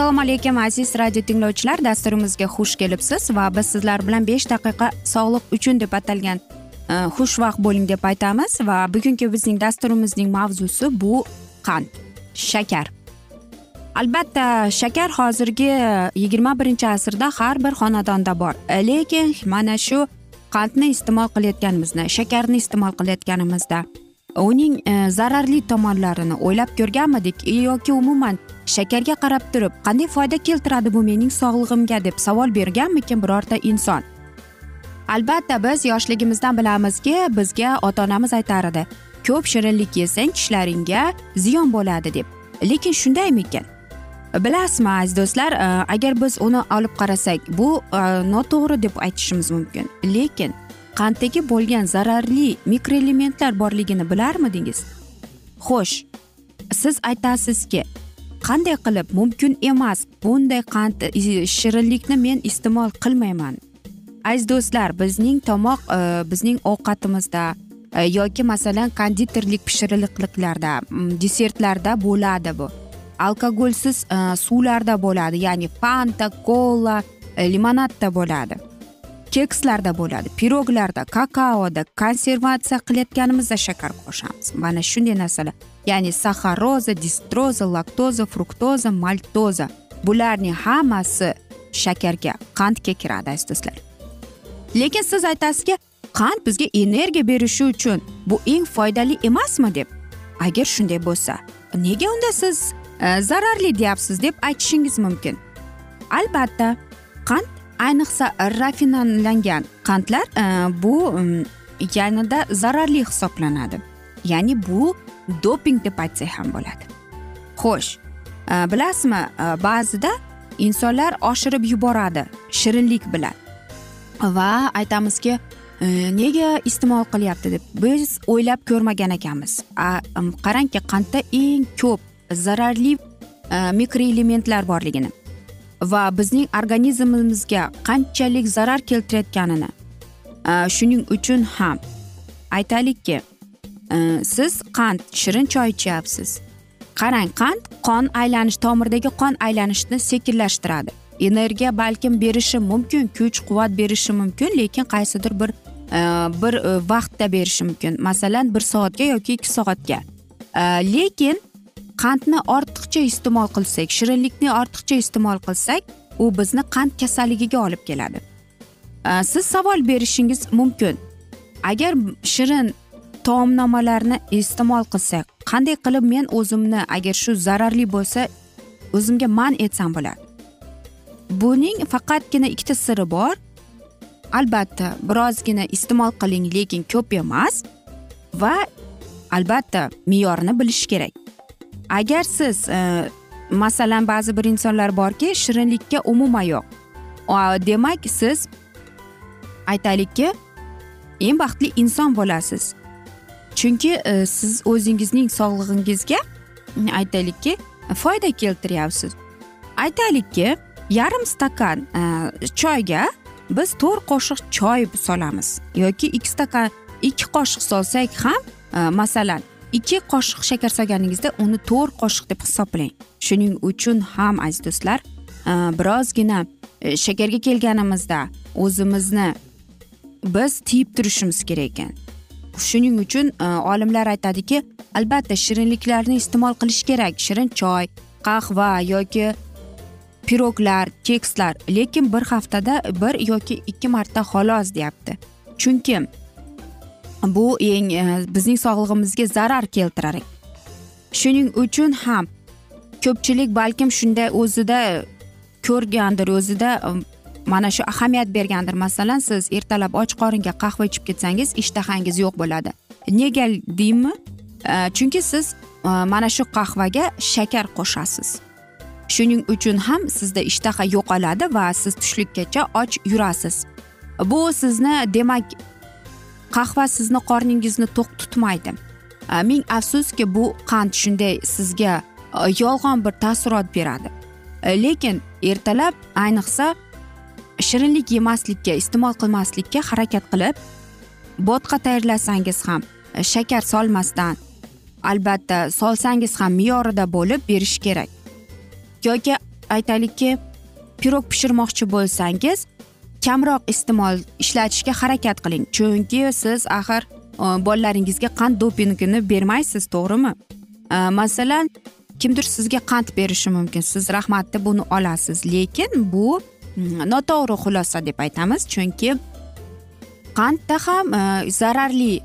assalomu alaykum aziz radio tinglovchilar. Dasturimizga xush kelibsiz va biz sizlar bilan besh daqiqa sog'liq uchun deb atalgan e, xushvaqt bo'ling deb aytamiz va bugungi bizning dasturimizning mavzusi bu qand shakar. Albatta shakar hozirgi yigirma birinchi asrda har bir xonadonda bor. E, lekin mana shu qandni iste'mol qilayotganimizda shakarni iste'mol qilayotganimizda uning e, zararli tomonlarini o'ylab ko'rganmidik? Yoki umuman shakarga qarab turib qanday foyda keltiradi bu mening sog'lig'imga? deb savol berganmikin birorta inson? Albatta biz yoshligimizdan bilamizki bizga ota onamiz aytar edi ko'p shirinlik yesang tishlaringga ziyon bo'ladi deb. Lekin shundaymikin? Bilasizmi aziz do'stlar e, agar biz uni olib qarasak bu e, noto'g'ri deb aytishimiz mumkin. Lekin qanddagi bo'lgan zararli mikroelementlar borligini bilarmidingiz? Xo'sh siz aytasizki qanday qilib mumkin emas bunday qand e, shirinlikni men iste'mol qilmayman. Aziz do'stlar bizning tomoq e, bizning ovqatimizda e, yoki masalan konditerlik pishiriliqliklarda desertlarda bo'ladi bu. Alkogolsiz suvlarda bo'ladi ya'ni fanta kola limonadda bo'ladi. Kekslarda bo'ladi. Piroglarda kakaoda konservatsiya qilayotganimizda shakar qo'shamiz. Mana shunday narsalar ya'ni saxaroza distroza laktoza fruktoza maltoza bularning hammasi shakarga qandga kiradi aziz do'stlar. Lekin siz aytasizki qand bizga energiya berishi uchun bu eng foydali emasmi deb? Agar shunday bo'lsa nega unda siz e, zararli deyapsiz deb aytishingiz mumkin? Albatta qand ayniqsa rafinlangan qandlar e, bu yanada zararli hisoblanadi. Ya'ni bu doping deb aytsak ham bo'ladi. Xo'sh e, bilasizmi e, ba'zida insonlar oshirib yuboradi shirinlik bilan. Va aytamizki nega iste'mol qilyapti deb biz o'ylab ko'rmagan ekanmiz. Qarangki qandda eng ko'p zararli mikroelementlar borligini. Va bizning organizmimizga qanchalik zarar keltirayotganini shuning uchun ham aytaylikki siz qand shirin choy ichyapsiz. Qarang qand qon aylanish tomirdagi qon aylanishni sekinlashtiradi. Energiya balkim berishi mumkin kuch quvvat berishi mumkin lekin qaysidir bir bir e, vaqtda berishi mumkin. Masalan bir soatga yoki ikki soatga. Lekin qandni ortiqcha iste'mol qilsak shirinlikni ortiqcha iste'mol qilsak u bizni qand kasalligiga olib keladi. Siz savol berishingiz mumkin. Agar shirin taomnomalarni iste'mol qilsak qanday qilib men o'zimni agar shu zararli bo'lsa o'zimga man etsam bo'ladi? Buning faqatgina ikkita siri bor. Albatta birozgina iste'mol qiling lekin ko'p emas va albatta me'yorni bilish kerak. Agar siz e, masalan ba'zi bir insonlar borki shirinlikka umuman yo'q. Demak siz aytaylikki eng baxtli inson bo'lasiz. Chunki e, siz o'zingizning sog'lig'ingizga mm, aytaylikki foyda keltiryapsiz. Aytaylikki yarim stakan e, choyga biz to'rt qoshiq choy solamiz yoki ikki stakan ikki qoshiq solsak ham e, masalan ikki qoshiq shakar solganingizda uni to'rt qoshiq deb hisoblang. Shuning uchun ham aziz do'stlar e, birozgina e, shakarga kelganimizda o'zimizni biz tiyib turishimiz kerak ekan. Shuning uchun e, olimlar aytadiki albatta shirinliklarni iste'mol qilish kerak. Shirin choy qahva yoki piroglar kekslar. Lekin bir haftada bir yoki ikki marta xolos deyapti. Chunki bu eng e, bizning sog'lig'imizga zarar keltirar shuning uchun ham ko'pchilik balkim shunday o'zida ko'rgandir o'zida e, mana shu ahamiyat bergandir. Masalan siz ertalab och qoringa qahva ichib ketsangiz ishtahangiz yo'q bo'ladi. Nega deymi? E, chunki siz mana shu qahvaga shakar qo'shasiz. Shuning uchun ham sizda ishtaha yo'qoladi va siz tushlikkacha och yurasiz. Bu sizni demak qahva sizni qorningizni to'q tutmaydi. Ming afsuski bu qand shunday sizga yolg'on bir taassurot beradi. Lekin ertalab ayniqsa shirinlik yemaslikka iste'mol qilmaslikka harakat qilib bo'tqa tayyorlasangiz ham shakar solmasdan albatta solsangiz ham me'yorida bo'lib berish kerak. Yoki aytaylikki pirog pishirmoqchi bo'lsangiz kamroq iste'mol ishlatishga harakat qiling. Chunki siz axir e, bolalaringizga qand dopingini bermaysiz to'g'rimi? E, masalan kimdir sizga qand berishi mumkin. Siz rahmat deb buni olasiz. Lekin bu mm, noto'g'ri xulosa deb aytamiz. Chunki qandda ham e, zararli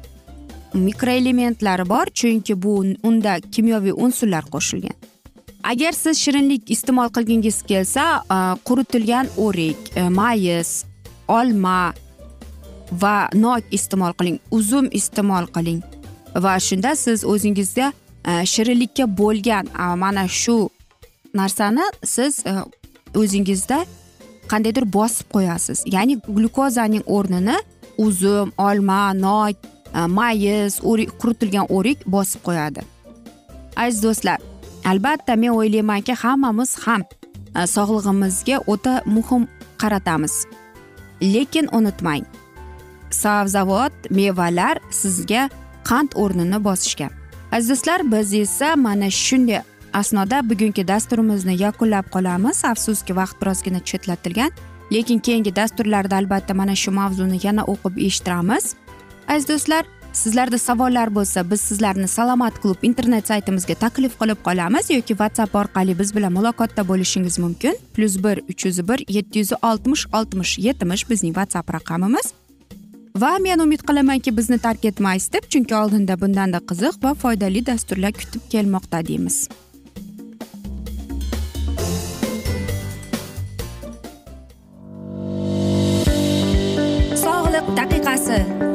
mikroelementlari bor. Chunki bu unda kimyoviy unsurlar qo'shilgan. Agar siz shirinlik iste'mol qilgingiz kelsa e, quritilgan o'rik e, mayiz olma va nok iste'mol qiling uzum iste'mol qiling va shunda siz o'zingizda e, shirinlikka bo'lgan mana shu narsani siz o'zingizda qandaydir bosib qo'yasiz. Ya'ni glyukozaning o'rnini uzum olma nok mayiz quritilgan o'rik bosib qo'yadi. Aziz do'stlar albatta men o'ylaymanki hammamiz ham e, sog'lig'imizga o'ta muhim qaratamiz. Lekin unutmang sabzavot mevalar sizga qand o'rnini bosishgan aziz do'stlar biz esa mana shunday asnoda bugungi dasturimizni yakunlab qolamiz. Afsuski vaqt birozgina chetlatilgan lekin keyingi dasturlarda albatta mana shu mavzuni yana o'qib eshittiramiz. Aziz do'stlar sizlarda savollar bo'lsa biz sizlarni salomat klub internet saytimizga taklif qilib qolamiz yoki whatsapp orqali biz bilan muloqotda bo'lishingiz mumkin. Plyus bir uch yuz bir yetti yuz oltmish oltmish yetmish bizning whatsapp raqamimiz. Va men umid qilamanki bizni tark etmaysiz deb chunki oldinda bundanda qiziq va foydali dasturlar kutib kelmoqda deymiz.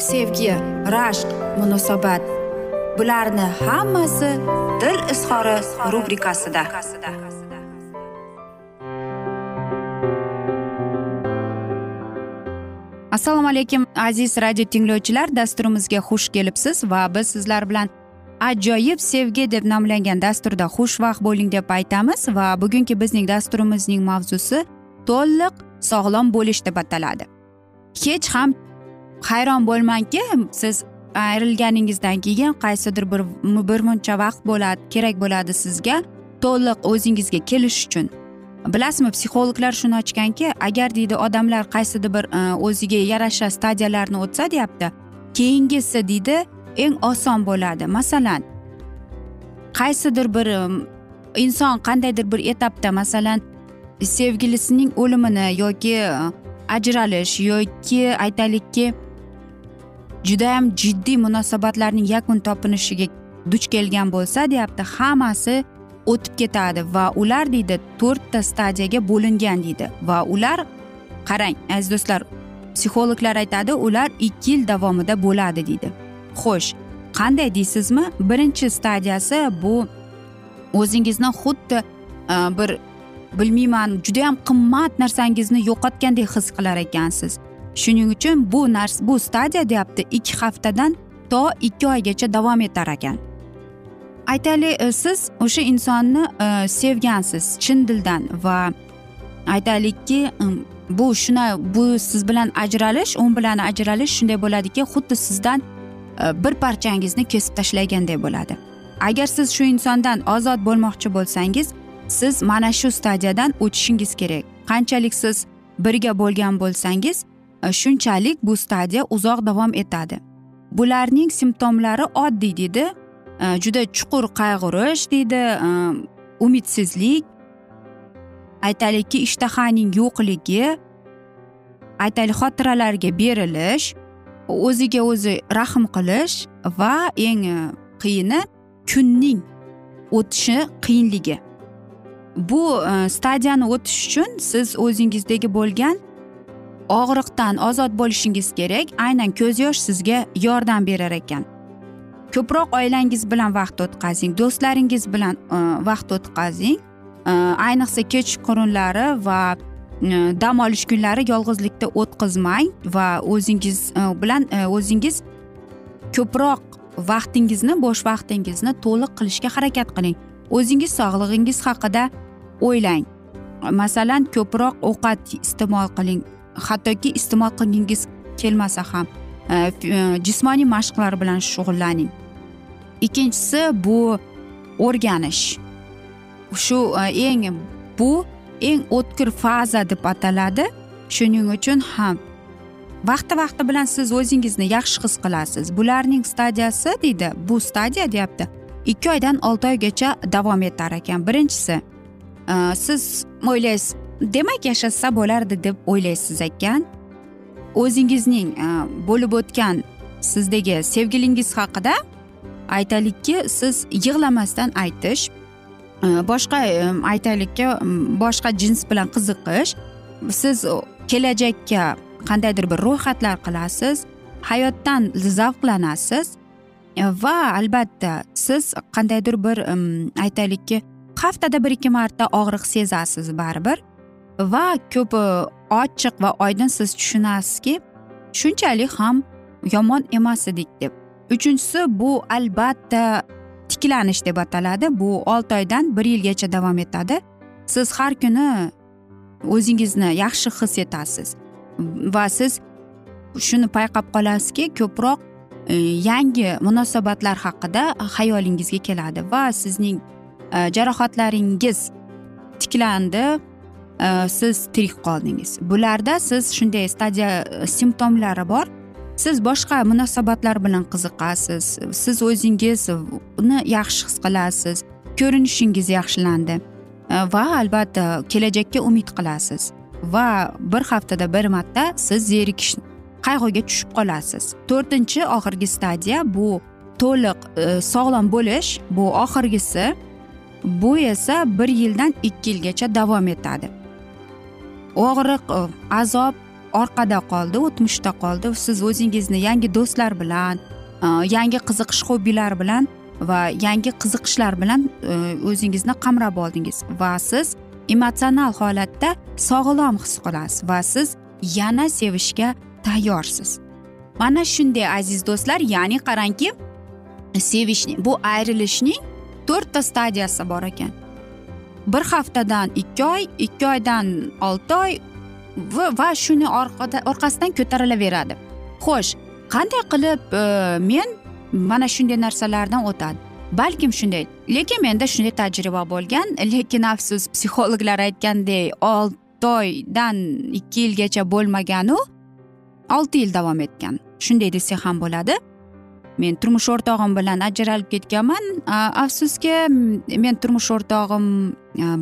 sevgi rashq munosabat. Bularni hammasi dil izhori rubrikasida. Assalomu alaykum aziz radio tinglovchilar. Dasturimizga xush kelibsiz va biz sizlar bilan ajoyib sevgi deb nomlangan dasturda xushvaqt bo'ling deb aytamiz va bugungi bizning dasturimizning mavzusi to'liq sog'lom bo'lish deb ataladi. Hech ham hayron bo'lmangki siz ayrilganingizdan keyin qaysidir bir bir muncha vaqt bo'ladi kerak bo'ladi sizga to'liq o'zingizga kelish uchun. Bilasizmi psixologlar shuni ochganki agar deydi odamlar qaysidir bir e, o'ziga yarasha stadiyalarni o'tsa deyapti keyingisi deydi eng oson bo'ladi. Masalan qaysidir bir e, inson qandaydir bir etapda masalan sevgilisining o'limini yoki e, ajralish yoki aytaylikki judayam jiddiy munosabatlarning yakun topinishiga duch kelgan bo'lsa deyapti hammasi o'tib ketadi va ular deydi to'rtta stadiyaga bo'lingan deydi. Va ular qarang aziz do'stlar psixologlar aytadi ular ikki yil davomida bo'ladi deydi. Xo'sh qanday deysizmi? Birinchi stadiyasi bu o'zingizni xuddi e, bir bilmayman judayam qimmat narsangizni yo'qotgandek his qilar ekansiz. Shuning uchun bu nars bu stadiya deyapti ikki haftadan to ikki oygacha davom etar ekan. Aytaylik e, siz o'sha insonni e, sevgansiz chin dildan va aytaylikki bu shuna bu siz bilan ajralish u bilan ajralish shunday bo'ladiki xuddi sizdan e, bir parchangizni kesib tashlaganday bo'ladi. Agar siz shu insondan ozod bo'lmoqchi bo'lsangiz siz mana shu stadiyadan o'tishingiz kerak. Qanchalik siz birga bo'lgan bo'lsangiz Э, shunchalik bu stadiya uzoq davom etadi. Bularning simptomlari oddiy deydi э, juda chuqur qayg'urish deydi э, umidsizlik aytaylikki ishtahaning yo'qligi. Aytaylik xotiralarga berilish. O'ziga o'zi rahm qilish va eng e, qiyini kunning o'tishi qiyinligi. Bu e, stadiyani o'tish uchun siz o'zingizdagi bo'lgan og'riqdan ozod bo'lishingiz kerak aynan ko'z yosh sizga yordam berar ekan. Ko'proq oilangiz bilan vaqt o'tkazing do'stlaringiz bilan e, vaqt o'tkazing. E, ayniqsa kechqurunlari va e, dam olish kunlari yolg'izlikda o'tkazmang va o'zingiz bilan o'zingiz ko'proq vaqtingizni bo'sh vaqtingizni to'liq qilishga harakat qiling. O'zingiz sog'lig'ingiz haqida o'ylang. Masalan ko'proq ovqat iste'mol qiling. Hattoki iste'mol qilgingiz kelmasa ham e, e, jismoniy mashqlar bilan shug'ullaning. Ikkinchisi bu o'rganish. Shu e, eng bu eng o'tkir faza deb ataladi. Shuning uchun ham vaqti vaqti bilan siz o'zingizni yaxshi his qilasiz. Bularning stadiyasi deydi bu stadiya deyapti. Ikki oydan olti oygacha davom etar ekan. Birinchisi siz o'ylaysiz demak yashasa bo'lardi deb o'ylaysiz ekan o'zingizning bo'lib o'tgan sizdagi sevgilingiz haqida aytaylikki siz yig'lamasdan aytish boshqa aytaylikki boshqa jins bilan qiziqish siz kelajakka qandaydir bir ro'yxatlar qilasiz hayotdan zavqlanasiz e, va albatta siz qandaydir bir aytaylikki haftada bir ikki marta og'riq sezasiz baribir. Va ko'p ochiq va oydin siz tushunasizki shunchalik ham yomon emas edik deb. Uchinchisi bu albatta tiklanish deb ataladi. Bu olti oydan bir yilgacha davom etadi. Siz har kuni o'zingizni yaxshi his etasiz. Va siz shuni payqab qolasizki ko'proq e, yangi munosabatlar haqida xayolingizga keladi va sizning e, jarohatlaringiz tiklandi. Э, siz tirik qoldingiz. Bularda siz shunday stadiya e, simptomlari bor. Siz boshqa munosabatlar bilan qiziqasiz. Siz o'zingizni yaxshi his qilasiz. Ko'rinishingiz yaxshilandi. E, va albatta kelajakka umid qilasiz. Va bir haftada bir marta siz zerikish qayg'uga tushib qolasiz. To'rtinchi oxirgi stadiya bu to'liq e, sog'lom bo'lish. Bu oxirgisi bu esa bir yildan ikki yilgacha davom etadi. Og'riq e, azob orqada qoldi o'tmishda qoldi. Siz o'zingizni yangi do'stlar bilan e, yangi qiziqish hobbilar bilan va yangi qiziqishlar bilan e, o'zingizni qamrab oldingiz. Va siz emotsional holatda sog'lom his qilasiz va siz yana sevishga tayyorsiz. Mana shunday aziz do'stlar ya'ni qarangki sevishning bu ayrilishning to'rtta stadiyasi bor ekan. Bir haftadan ikki oy ikki oydan olti oy va, shuni orqasidan ko'tarilaveradi. Xo'sh qanday qilib e, men mana shunday narsalardan o'tadi? Balkim shunday lekin menda shunday tajriba bo'lgan lekin afsus psixologlar aytgandek olti oydan ikki yilgacha bo'lmaganu olti yil davom etgan. Shunday desak ham bo'ladi. Men turmush o'rtog'im bilan ajralib ketganman. Afsuski men turmush o'rtog'im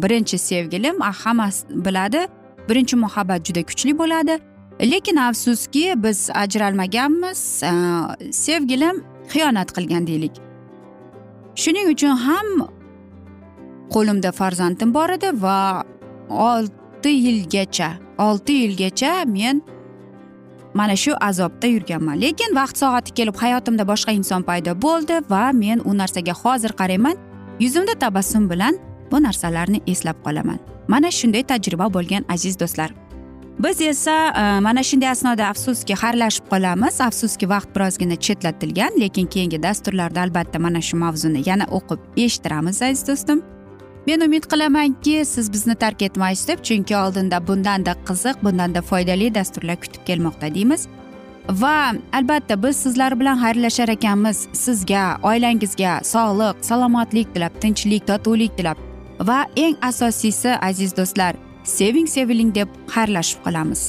birinchi sevgilim hammasi biladi birinchi muhabbat juda kuchli bo'ladi. Lekin afsuski biz ajralmaganmiz sevgilim xiyonat qilgan deylik. Shuning uchun ham qo'limda farzandim bor edi va olti yilgacha olti yilgacha men mana shu azobda yurganman. Lekin vaqt soati kelib hayotimda boshqa inson paydo bo'ldi va men u narsaga hozir qarayman. Yuzimda tabassum bilan bu narsalarni eslab qolaman. Mana shunday tajriba bo'lgan aziz do'stlar. Biz esa e, mana shunday asnoda afsuski xayrlashib qolamiz. Afsuski vaqt birozgina chetlatilgan lekin keyingi dasturlarda albatta mana shu mavzuni yana o'qib eshittiramiz aziz do'stim. Men umid qilamanki siz bizni tark etmaysiz deb chunki oldinda bundanda qiziq bundanda foydali dasturlar kutib kelmoqda deymiz. Va albatta biz sizlar bilan xayrlashar ekanmiz. Sizga oilangizga sog'lik salomatlik tilab tinchlik totuvlik tilab. Va eng asosiysi aziz do'stlar seving seviling deb xayrlashib qolamiz.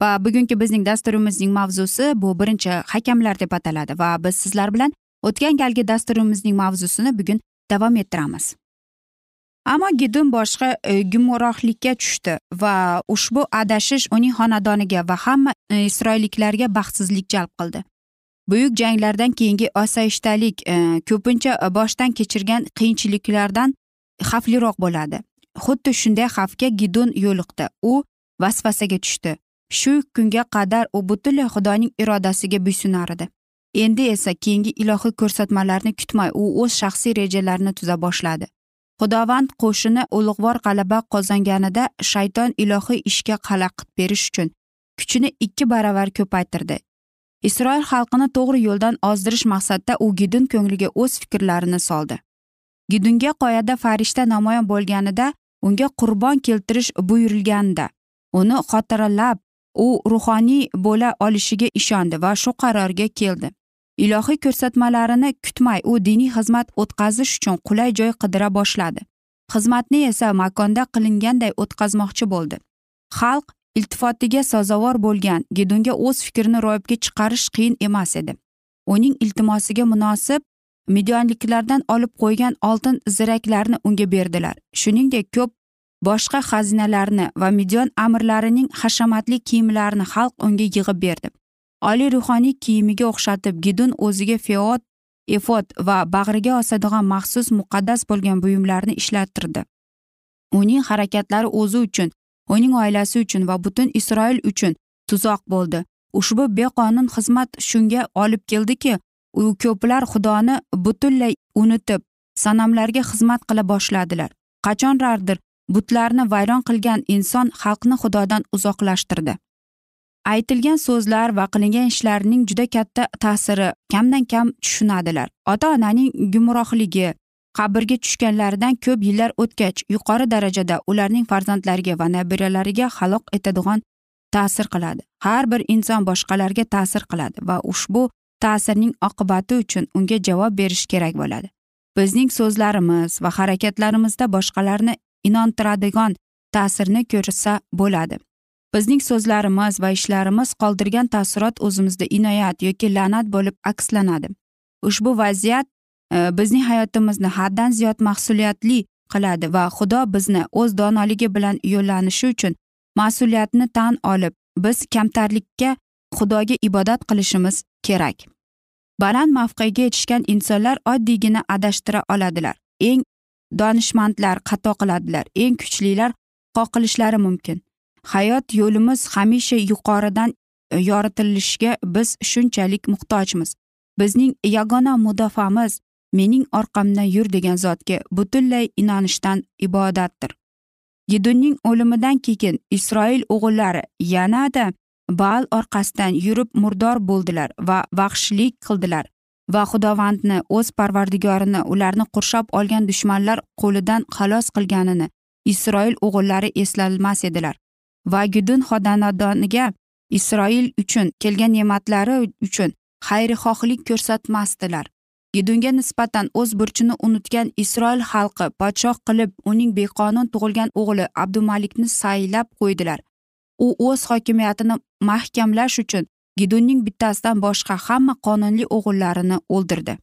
Bugungi bizning dasturimizning mavzusi bu birinchi hakamlar deb ataladi va biz sizlar bilan o'tgan galgi dasturimizning mavzusini bugun davom ettiramiz. Ammo gidun boshqa e, gumrohlikka tushdi va ushbu adashish uning xonadoniga va hamma e, isroilliklarga baxtsizlik jalb qildi. Buyuk janglardan keyingi osoyishtalik e, ko'pincha boshdan kechirgan qiyinchiliklardan xavfliroq bo'ladi. Xuddi shunday xavfga gidun yo'liqdi. U vasvasaga tushdi. Shu kunga qadar u butunlay xudoning irodasiga bo'ysunar edi. Endi esa keyingi ilohiy ko'rsatmalarni kutmay u o'z shaxsiy rejalarini tuza boshladi. Xudovand qo'shini ulug'vor g'alaba qozonganida shayton ilohiy ishga xalaqit berish uchun kuchini ikki baravar ko'paytirdi. Isroil xalqini to'g'ri yo'ldan ozdirish maqsadida u gidun ko'ngliga o'z fikrlarini soldi. Gidunga qoyada farishta namoyon bo'lganida unga qurbon keltirish buyurilganda uni xotiralab u ruhoniy bo'la olishiga ishondi va shu qarorga keldi. Ilohiy ko'rsatmalarini kutmay u diniy xizmat o'tkazish uchun qulay joy qidira boshladi. Xizmatni esa makonda qilinganday o'tkazmoqchi bo'ldi. Xalq iltifotiga sazovor bo'lgan gedunga o'z fikrini ro'yobga chiqarish qiyin emas edi. Uning iltimosiga munosib midyonliklardan olib qo'ygan oltin ziraklarni unga berdilar. Shuningdek ko'p boshqa xazinalarni va midyon amirlarining hashamatli kiyimlarini xalq unga yig'ib berdi. Oliy ruhoniy kiyimiga o'xshatib gidun o'ziga feod efod va bag'riga osadigan maxsus muqaddas bo'lgan buyumlarni ishlattirdi. Uning harakatlari o'zi uchun uning oilasi uchun va butun isroil uchun tuzoq bo'ldi. Ushbu beqonun xizmat shunga olib keldiki u ko'plar xudoni butunlay unutib sanamlarga xizmat qila boshladilar. Qachonlardir butlarni vayron qilgan inson xalqni xudodan uzoqlashtirdi. Aytilgan so'zlar va qilingan ishlarning juda katta ta'siri kamdan kam tushunadilar. Ota onaning gumrohligi qabrga tushganlaridan ko'p yillar o'tgach yuqori darajada ularning farzandlariga va nabiralariga xaloq etadigan ta'sir qiladi. Har bir inson boshqalarga ta'sir qiladi va ushbu ta'sirning oqibati uchun unga javob berish kerak bo'ladi. Bizning so'zlarimiz va harakatlarimizda boshqalarni inontiradigan ta'sirni ko'rsa bo'ladi. Bizning so'zlarimiz va ishlarimiz qoldirgan taassurot o'zimizda inoyat yoki la'nat bo'lib akslanadi. Ushbu vaziyat e, bizning hayotimizni haddan ziyod mas'uliyatli qiladi va xudo bizni o'z donoligi bilan yo'llanishi uchun mas'uliyatni tan olib biz kamtarlikka xudoga ibodat qilishimiz kerak. Baland mavqega yetishgan insonlar oddiygina adashtira oladilar. Eng donishmandlar xato qiladilar. Eng kuchlilar qoqilishlari mumkin. Hayot yo'limiz hamisha yuqoridan e, yoritilishiga biz shunchalik muhtojmiz. Bizning yagona mudofaamiz mening orqamdan yur degan zotga butunlay inonishdan ibodatdir. Gidunning o'limidan keyin isroil o'g'illari yanada baal orqasidan yurib murdor bo'ldilar va vahshiylik qildilar. Va xudovandni o'z parvardigorini ularni qurshab olgan dushmanlar qo'lidan xalos qilganini isroil o'g'illari eslalmas edilar va gudun xodanadoniga isroil uchun kelgan ne'matlari uchun xayrixohlik ko'rsatmasdilar. Gidunga nisbatan o'z burchini unutgan isroil xalqi podshoh qilib uning beqonun tug'ilgan o'g'li abdumalikni saylab qo'ydilar. U o'z hokimiyatini mahkamlash uchun gidunning bittasidan boshqa hamma qonunli o'g'illarini o'ldirdi.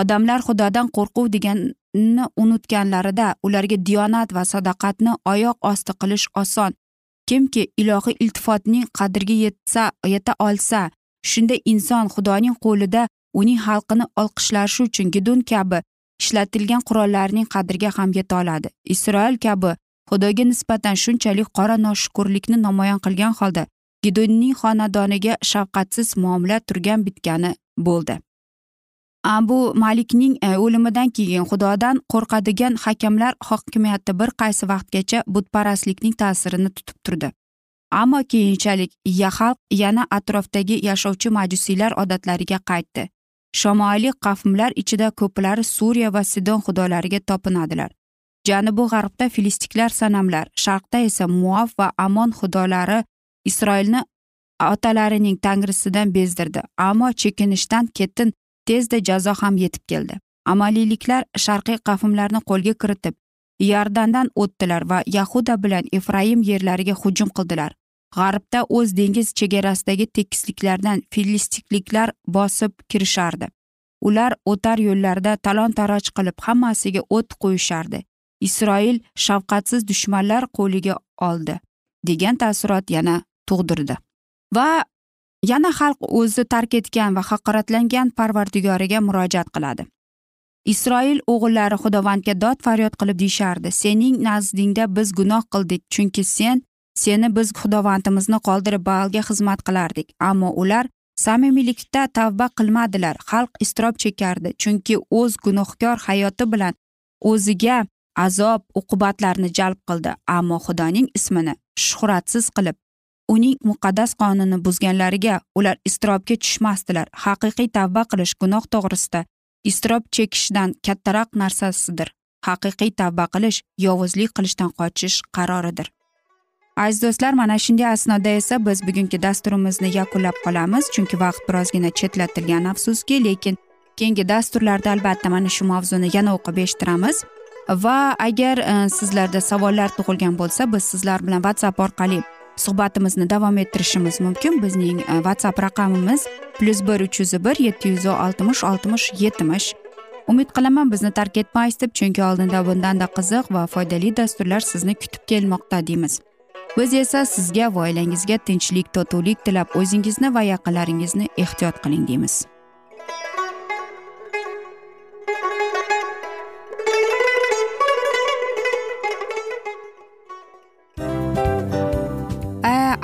Odamlar xudodan qo'rquv deganni unutganlarida ularga diyonat va sadoqatni oyoq osti qilish oson. Kimki ilohiy iltifotning qadriga yetsa yeta olsa shunda inson xudoning qo'lida uning xalqini olqishlashi uchun gidun kabi ishlatilgan qurollarning qadriga ham yeta oladi. Isroil kabi xudoga nisbatan shunchalik qora noshukurlikni namoyon qilgan holda gidonning xonadoniga shafqatsiz muomala turgan bitgani bo'ldi. Abu malikning e, o'limidan keyin xudodan qo'rqadigan hakamlar hokimiyati bir qaysi vaqtgacha butparastlikning ta'sirini tutib turdi. Ammo keyinchalik yaxalq yana atrofdagi yashovchi majusiylar odatlariga qaytdi. Shomoliy qavmlar ichida ko'plari suriya va sidon xudolariga topinadilar. Janubi g'arbda filistiklar sanamlar sharqda esa muaf va amon xudolari isroilni otalarining tangrisidan bezdirdi ammo chekinishdan ketin tezda jazo ham yetib keldi. Amaliyliklar sharqiy qavmlarni qo'lga kiritib yardandan o'tdilar va yahuda bilan efraim yerlariga hujum qildilar. G'arbda o'z dengiz chegarasidagi tekisliklardan filistikliklar bosib kirishardi. Ular o'tar yo'llarda talon taroj qilib hammasiga o't qo'yishardi. Isroil shafqatsiz dushmanlar qo'liga oldi degan taassurot yana tug'dirdi. Va yana xalq o'zi tark etgan va haqoratlangan parvardigoriga murojaat qiladi. Isroil o'g'illari xudovandga dod faryod qilib deyishardi sening nazdingda biz gunoh qildik chunki sen seni biz xudovandimizni qoldirib baalga xizmat qilardik. Ammo ular samimiylikda tavba qilmadilar xalq iztirob chekardi chunki o'z gunohkor hayoti bilan o'ziga azob uqubatlarni jalb qildi. Ammo xudoning ismini shuhratsiz qilib uning muqaddas qonunini buzganlariga ular iztirobga tushmasdilar. Haqiqiy tavba qilish gunoh to'g'risida iztirob chekishdan kattaroq narsasidir. Haqiqiy tavba qilish yovuzlik qilishdan qochish qaroridir. Aziz do'stlar mana shunday asnoda esa biz bugungi dasturimizni yakunlab qolamiz chunki vaqt birozgina chetlatilgan afsuski lekin keyingi dasturlarda albatta mana shu mavzuni yana o'qib eshittiramiz. Va agar e, sizlarda savollar tug'ilgan bo'lsa biz sizlar bilan whatsapp orqali suhbatimizni davom ettirishimiz mumkin. Bizning e, whatsapp raqamimiz plyus bir uch yuz bir yetti yuz oltmish oltmish yetmish umid qilaman bizni tark etmaysiz deb chunki oldinda bundanda qiziq va foydali dasturlar sizni kutib kelmoqda deymiz. Biz esa sizga va oilangizga tinchlik totuvlik tilab o'zingizni va yaqinlaringizni ehtiyot qiling deymiz.